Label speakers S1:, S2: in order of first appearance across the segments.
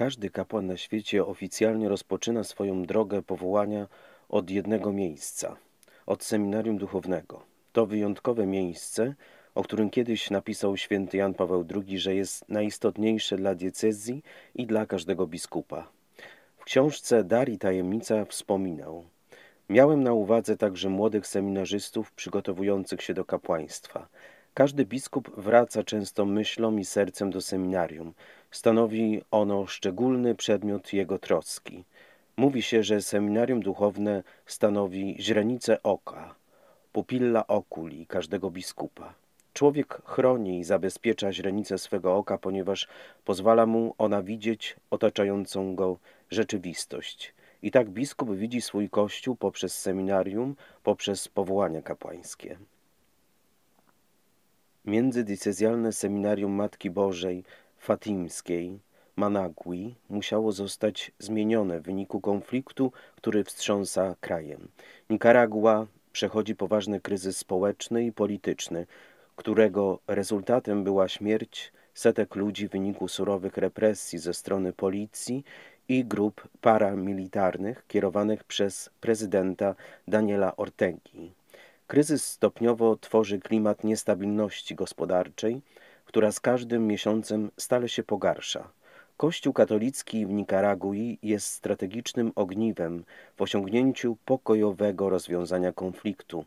S1: każdy kapłan na świecie oficjalnie rozpoczyna swoją drogę powołania od jednego miejsca, od seminarium duchownego. To wyjątkowe miejsce, o którym kiedyś napisał święty Jan Paweł II, że jest najistotniejsze dla diecezji i dla każdego biskupa. W książce Dar i Tajemnica wspominał Miałem na uwadze także młodych seminarzystów przygotowujących się do kapłaństwa. Każdy biskup wraca często myślą i sercem do seminarium. Stanowi ono szczególny przedmiot jego troski. Mówi się, że seminarium duchowne stanowi źrenicę oka, pupilla oculi każdego biskupa. Człowiek chroni i zabezpiecza źrenicę swego oka, ponieważ pozwala mu ona widzieć otaczającą go rzeczywistość. I tak biskup widzi swój kościół poprzez seminarium, poprzez powołania kapłańskie. Międzydiecezjalne seminarium Matki Bożej Fatimskiej Managui musiało zostać zmienione w wyniku konfliktu, który wstrząsa krajem. Nikaragua przechodzi poważny kryzys społeczny i polityczny, którego rezultatem była śmierć setek ludzi w wyniku surowych represji ze strony policji i grup paramilitarnych kierowanych przez prezydenta Daniela Ortegi. Kryzys stopniowo tworzy klimat niestabilności gospodarczej, która z każdym miesiącem stale się pogarsza. Kościół katolicki w Nikaragui jest strategicznym ogniwem w osiągnięciu pokojowego rozwiązania konfliktu,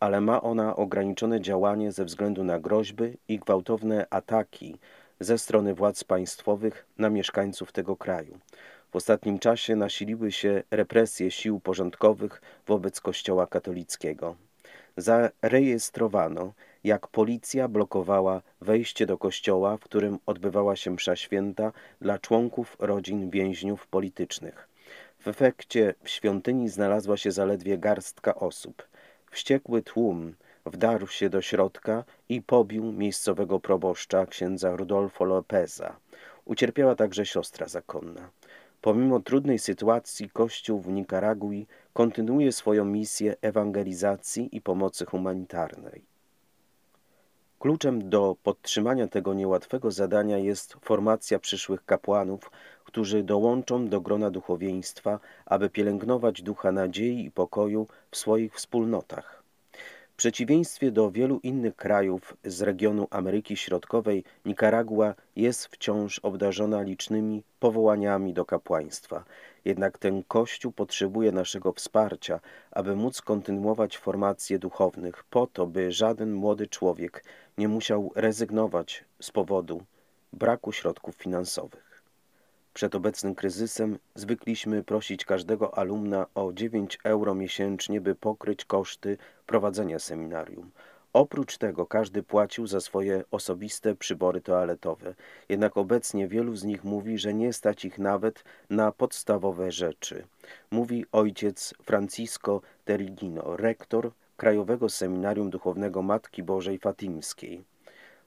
S1: ale ma ona ograniczone działanie ze względu na groźby i gwałtowne ataki ze strony władz państwowych na mieszkańców tego kraju. W ostatnim czasie nasiliły się represje sił porządkowych wobec Kościoła katolickiego. Zarejestrowano, jak policja blokowała wejście do kościoła, w którym odbywała się msza święta dla członków rodzin więźniów politycznych. W efekcie w świątyni znalazła się zaledwie garstka osób. Wściekły tłum wdarł się do środka i pobił miejscowego proboszcza księdza Rudolfo Lopeza. Ucierpiała także siostra zakonna. Pomimo trudnej sytuacji Kościół w Nikaragui kontynuuje swoją misję ewangelizacji i pomocy humanitarnej. Kluczem do podtrzymania tego niełatwego zadania jest formacja przyszłych kapłanów, którzy dołączą do grona duchowieństwa, aby pielęgnować ducha nadziei i pokoju w swoich wspólnotach. W przeciwieństwie do wielu innych krajów z regionu Ameryki Środkowej, Nikaragua jest wciąż obdarzona licznymi powołaniami do kapłaństwa. Jednak ten Kościół potrzebuje naszego wsparcia, aby móc kontynuować formację duchownych, po to, by żaden młody człowiek nie musiał rezygnować z powodu braku środków finansowych. Przed obecnym kryzysem zwykliśmy prosić każdego alumna o 9 euro miesięcznie, by pokryć koszty prowadzenia seminarium. Oprócz tego każdy płacił za swoje osobiste przybory toaletowe, jednak obecnie wielu z nich mówi, że nie stać ich nawet na podstawowe rzeczy. Mówi ojciec Francisco Terigino, rektor Krajowego Seminarium Duchownego Matki Bożej Fatimskiej.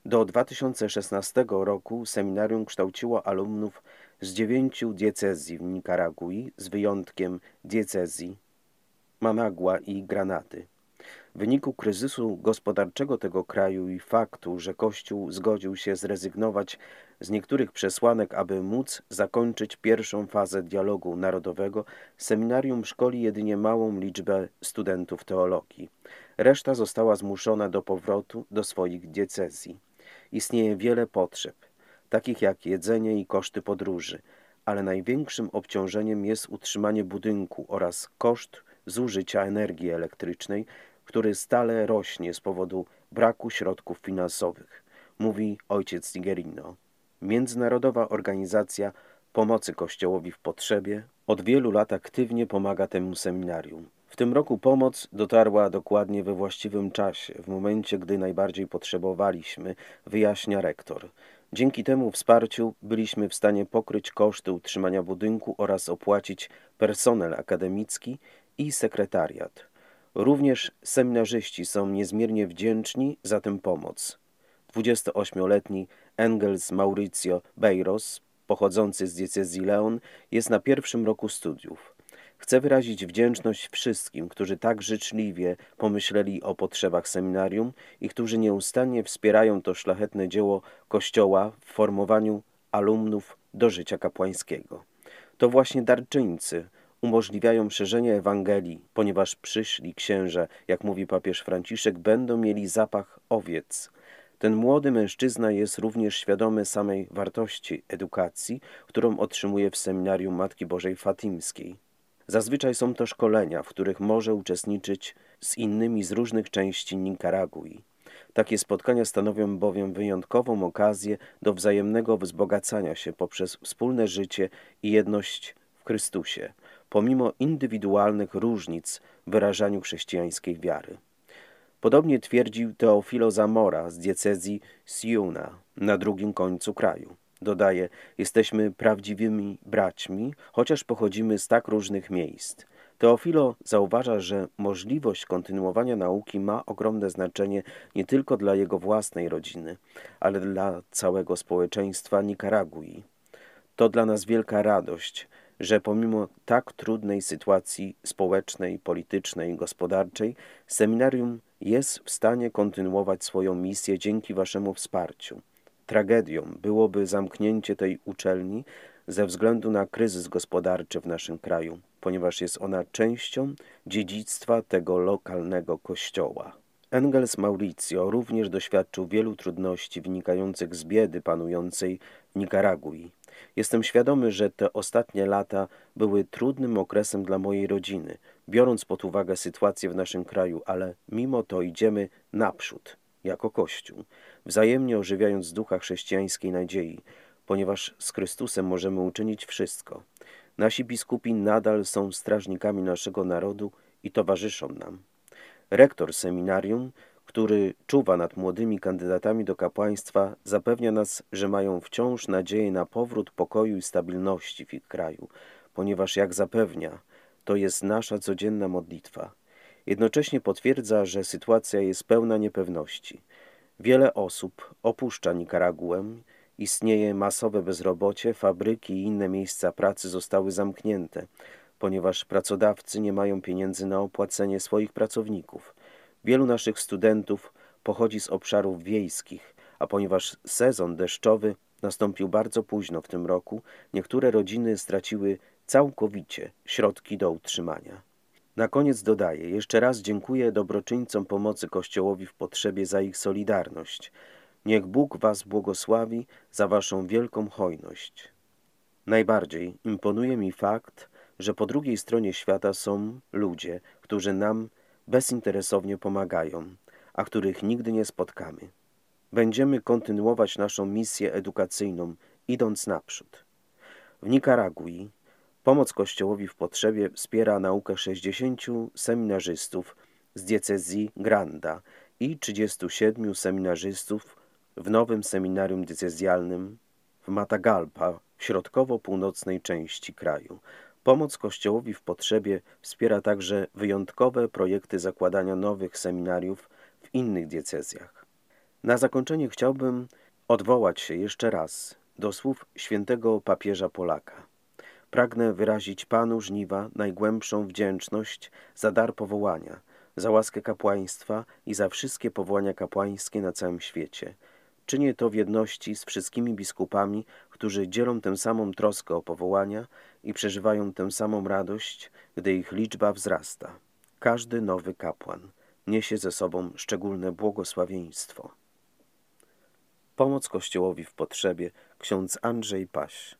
S1: Do 2016 roku seminarium kształciło alumnów z dziewięciu diecezji w Nikaragui, z wyjątkiem diecezji Managua i Granaty. W wyniku kryzysu gospodarczego tego kraju i faktu, że Kościół zgodził się zrezygnować z niektórych przesłanek, aby móc zakończyć pierwszą fazę dialogu narodowego, seminarium szkoli jedynie małą liczbę studentów teologii. Reszta została zmuszona do powrotu do swoich diecezji. Istnieje wiele potrzeb takich jak jedzenie i koszty podróży, ale największym obciążeniem jest utrzymanie budynku oraz koszt zużycia energii elektrycznej, który stale rośnie z powodu braku środków finansowych, mówi ojciec Nigerino. Międzynarodowa Organizacja Pomocy Kościołowi w Potrzebie od wielu lat aktywnie pomaga temu seminarium. W tym roku pomoc dotarła dokładnie we właściwym czasie, w momencie, gdy najbardziej potrzebowaliśmy, wyjaśnia rektor. Dzięki temu wsparciu byliśmy w stanie pokryć koszty utrzymania budynku oraz opłacić personel akademicki i sekretariat. Również seminarzyści są niezmiernie wdzięczni za tę pomoc. 28-letni Engels Mauricio Beiros, pochodzący z diecezji Leon, jest na pierwszym roku studiów. Chcę wyrazić wdzięczność wszystkim, którzy tak życzliwie pomyśleli o potrzebach seminarium i którzy nieustannie wspierają to szlachetne dzieło Kościoła w formowaniu alumnów do życia kapłańskiego. To właśnie darczyńcy umożliwiają szerzenie Ewangelii, ponieważ przyszli księże, jak mówi papież Franciszek, będą mieli zapach owiec. Ten młody mężczyzna jest również świadomy samej wartości edukacji, którą otrzymuje w seminarium Matki Bożej Fatimskiej. Zazwyczaj są to szkolenia, w których może uczestniczyć z innymi z różnych części Nikaragui. Takie spotkania stanowią bowiem wyjątkową okazję do wzajemnego wzbogacania się poprzez wspólne życie i jedność w Chrystusie, pomimo indywidualnych różnic w wyrażaniu chrześcijańskiej wiary. Podobnie twierdził Teofilo Zamora z diecezji Siuna na drugim końcu kraju. Dodaje, jesteśmy prawdziwymi braćmi, chociaż pochodzimy z tak różnych miejsc. Teofilo zauważa, że możliwość kontynuowania nauki ma ogromne znaczenie nie tylko dla jego własnej rodziny, ale dla całego społeczeństwa Nikaragui. To dla nas wielka radość, że pomimo tak trudnej sytuacji społecznej, politycznej, gospodarczej, seminarium jest w stanie kontynuować swoją misję dzięki Waszemu wsparciu. Tragedią byłoby zamknięcie tej uczelni ze względu na kryzys gospodarczy w naszym kraju, ponieważ jest ona częścią dziedzictwa tego lokalnego kościoła. Engels Mauricio również doświadczył wielu trudności wynikających z biedy panującej w Nikaragui. Jestem świadomy, że te ostatnie lata były trudnym okresem dla mojej rodziny, biorąc pod uwagę sytuację w naszym kraju, ale mimo to idziemy naprzód, jako Kościół, wzajemnie ożywiając ducha chrześcijańskiej nadziei, ponieważ z Chrystusem możemy uczynić wszystko. Nasi biskupi nadal są strażnikami naszego narodu i towarzyszą nam. Rektor seminarium, który czuwa nad młodymi kandydatami do kapłaństwa, zapewnia nas, że mają wciąż nadzieję na powrót pokoju i stabilności w ich kraju, ponieważ, jak zapewnia, to jest nasza codzienna modlitwa. Jednocześnie potwierdza, że sytuacja jest pełna niepewności. Wiele osób opuszcza Nikaraguę, istnieje masowe bezrobocie, fabryki i inne miejsca pracy zostały zamknięte, ponieważ pracodawcy nie mają pieniędzy na opłacenie swoich pracowników. Wielu naszych studentów pochodzi z obszarów wiejskich, a ponieważ sezon deszczowy nastąpił bardzo późno w tym roku, niektóre rodziny straciły całkowicie środki do utrzymania. Na koniec dodaję, jeszcze raz dziękuję dobroczyńcom pomocy Kościołowi w potrzebie za ich solidarność. Niech Bóg Was błogosławi za Waszą wielką hojność. Najbardziej imponuje mi fakt, że po drugiej stronie świata są ludzie, którzy nam bezinteresownie pomagają, a których nigdy nie spotkamy. Będziemy kontynuować naszą misję edukacyjną, idąc naprzód. W Nikaragui pomoc Kościołowi w potrzebie wspiera naukę 60 seminarzystów z diecezji Granda i 37 seminarzystów w nowym seminarium diecezjalnym w Matagalpa w środkowo-północnej części kraju. Pomoc Kościołowi w potrzebie wspiera także wyjątkowe projekty zakładania nowych seminariów w innych diecezjach. Na zakończenie chciałbym odwołać się jeszcze raz do słów świętego papieża Polaka. Pragnę wyrazić Panu żniwa najgłębszą wdzięczność za dar powołania, za łaskę kapłaństwa i za wszystkie powołania kapłańskie na całym świecie. Czynię to w jedności z wszystkimi biskupami, którzy dzielą tę samą troskę o powołania i przeżywają tę samą radość, gdy ich liczba wzrasta. Każdy nowy kapłan niesie ze sobą szczególne błogosławieństwo. Pomoc Kościołowi w potrzebie ksiądz Andrzej Paś